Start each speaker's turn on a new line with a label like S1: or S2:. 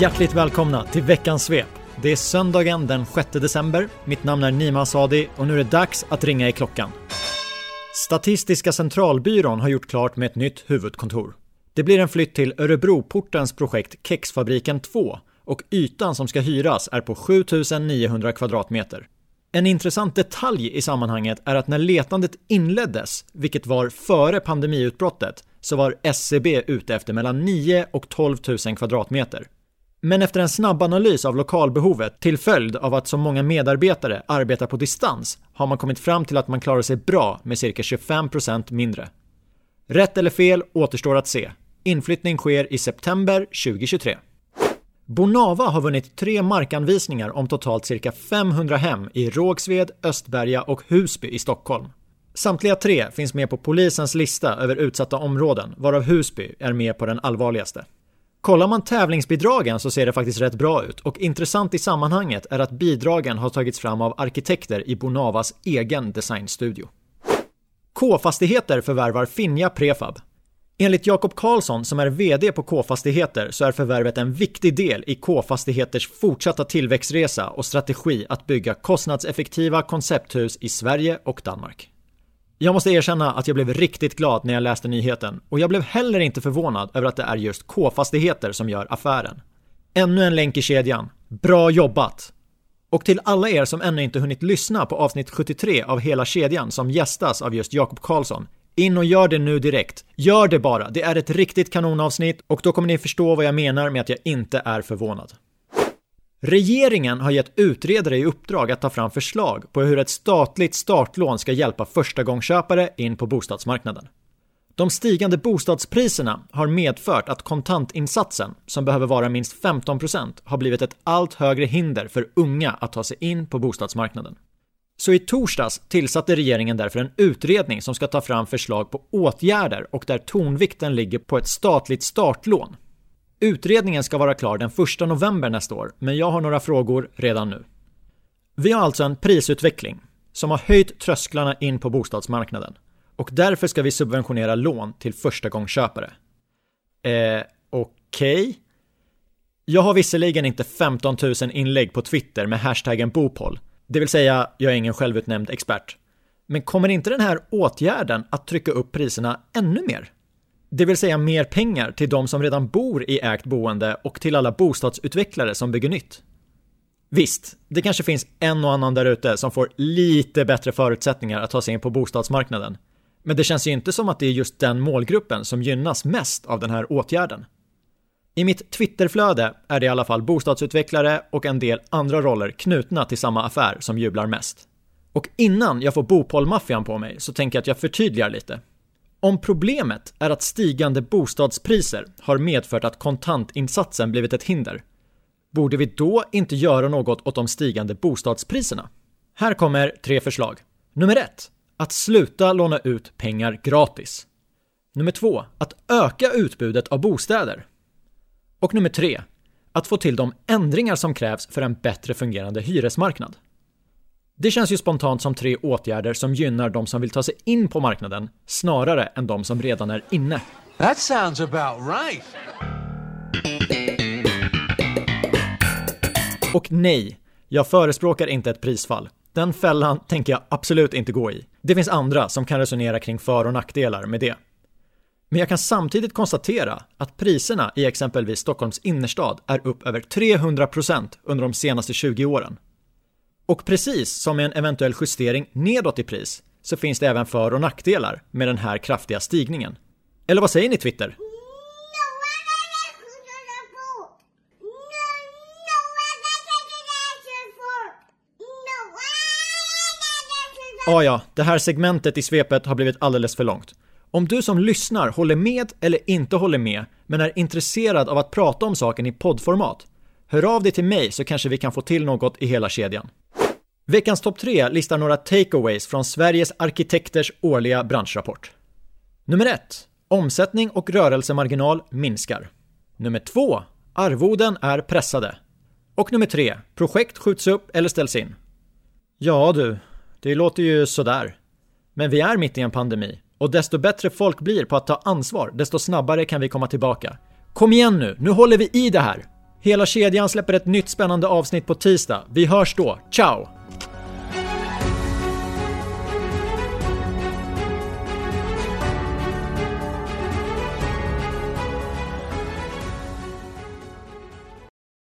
S1: Hjärtligt välkomna till veckans svep. Det är söndagen den 6 december. Mitt namn är Nima Asadi och nu är det dags att ringa i klockan. Statistiska centralbyrån har gjort klart med ett nytt huvudkontor. Det blir en flytt till Örebroportens projekt Kexfabriken 2 och ytan som ska hyras är på 7900 kvadratmeter. En intressant detalj i sammanhanget är att när letandet inleddes, vilket var före pandemiutbrottet, så var SCB ute efter mellan 9 och 12 000 kvadratmeter. Men efter en snabb analys av lokalbehovet till följd av att så många medarbetare arbetar på distans har man kommit fram till att man klarar sig bra med cirka 25% mindre. Rätt eller fel återstår att se. Inflyttning sker i september 2023. Bonava har vunnit tre markanvisningar om totalt cirka 500 hem i Rågsved, Östberga och Husby i Stockholm. Samtliga tre finns med på polisens lista över utsatta områden, varav Husby är med på den allvarligaste. Kollar man tävlingsbidragen så ser det faktiskt rätt bra ut och intressant i sammanhanget är att bidragen har tagits fram av arkitekter i Bonavas egen designstudio. K-fastigheter förvärvar Finja Prefab. Enligt Jakob Karlsson som är VD på K-fastigheter så är förvärvet en viktig del i K-fastigheters fortsatta tillväxtresa och strategi att bygga kostnadseffektiva koncepthus i Sverige och Danmark. Jag måste erkänna att jag blev riktigt glad när jag läste nyheten och jag blev heller inte förvånad över att det är just K-fastigheter som gör affären. Ännu en länk i kedjan. Bra jobbat! Och till alla er som ännu inte hunnit lyssna på avsnitt 73 av Hela kedjan som gästas av just Jakob Karlsson, in och gör det nu direkt. Gör det bara, det är ett riktigt kanonavsnitt och då kommer ni förstå vad jag menar med att jag inte är förvånad. Regeringen har gett utredare i uppdrag att ta fram förslag på hur ett statligt startlån ska hjälpa förstagångsköpare in på bostadsmarknaden. De stigande bostadspriserna har medfört att kontantinsatsen, som behöver vara minst 15%, har blivit ett allt högre hinder för unga att ta sig in på bostadsmarknaden. Så i torsdags tillsatte regeringen därför en utredning som ska ta fram förslag på åtgärder och där tonvikten ligger på ett statligt startlån Utredningen ska vara klar den 1 november nästa år, men jag har några frågor redan nu. Vi har alltså en prisutveckling som har höjt trösklarna in på bostadsmarknaden och därför ska vi subventionera lån till förstagångsköpare. Eh, okej? Okay. Jag har visserligen inte 15 000 inlägg på Twitter med hashtaggen Bopol, det vill säga jag är ingen självutnämnd expert. Men kommer inte den här åtgärden att trycka upp priserna ännu mer? Det vill säga mer pengar till de som redan bor i ägt boende och till alla bostadsutvecklare som bygger nytt. Visst, det kanske finns en och annan där ute som får lite bättre förutsättningar att ta sig in på bostadsmarknaden. Men det känns ju inte som att det är just den målgruppen som gynnas mest av den här åtgärden. I mitt Twitterflöde är det i alla fall bostadsutvecklare och en del andra roller knutna till samma affär som jublar mest. Och innan jag får Bopolmaffian på mig så tänker jag att jag förtydligar lite. Om problemet är att stigande bostadspriser har medfört att kontantinsatsen blivit ett hinder, borde vi då inte göra något åt de stigande bostadspriserna? Här kommer tre förslag. Nummer ett, Att sluta låna ut pengar gratis. Nummer två, Att öka utbudet av bostäder. Och nummer tre, Att få till de ändringar som krävs för en bättre fungerande hyresmarknad. Det känns ju spontant som tre åtgärder som gynnar de som vill ta sig in på marknaden snarare än de som redan är inne. That sounds about right. Och nej, jag förespråkar inte ett prisfall. Den fällan tänker jag absolut inte gå i. Det finns andra som kan resonera kring för och nackdelar med det. Men jag kan samtidigt konstatera att priserna i exempelvis Stockholms innerstad är upp över 300% under de senaste 20 åren. Och precis som med en eventuell justering nedåt i pris så finns det även för och nackdelar med den här kraftiga stigningen. Eller vad säger ni Twitter? Ah, ja, det här segmentet i svepet har blivit alldeles för långt. Om du som lyssnar håller med eller inte håller med, men är intresserad av att prata om saken i poddformat, hör av dig till mig så kanske vi kan få till något i hela kedjan. Veckans topp 3 listar några takeaways från Sveriges arkitekters årliga branschrapport. Nummer 1. Omsättning och rörelsemarginal minskar. Nummer 2. Arvoden är pressade. Och nummer 3. Projekt skjuts upp eller ställs in. Ja du, det låter ju sådär. Men vi är mitt i en pandemi och desto bättre folk blir på att ta ansvar, desto snabbare kan vi komma tillbaka. Kom igen nu, nu håller vi i det här! Hela kedjan släpper ett nytt spännande avsnitt på tisdag. Vi hörs då. Ciao!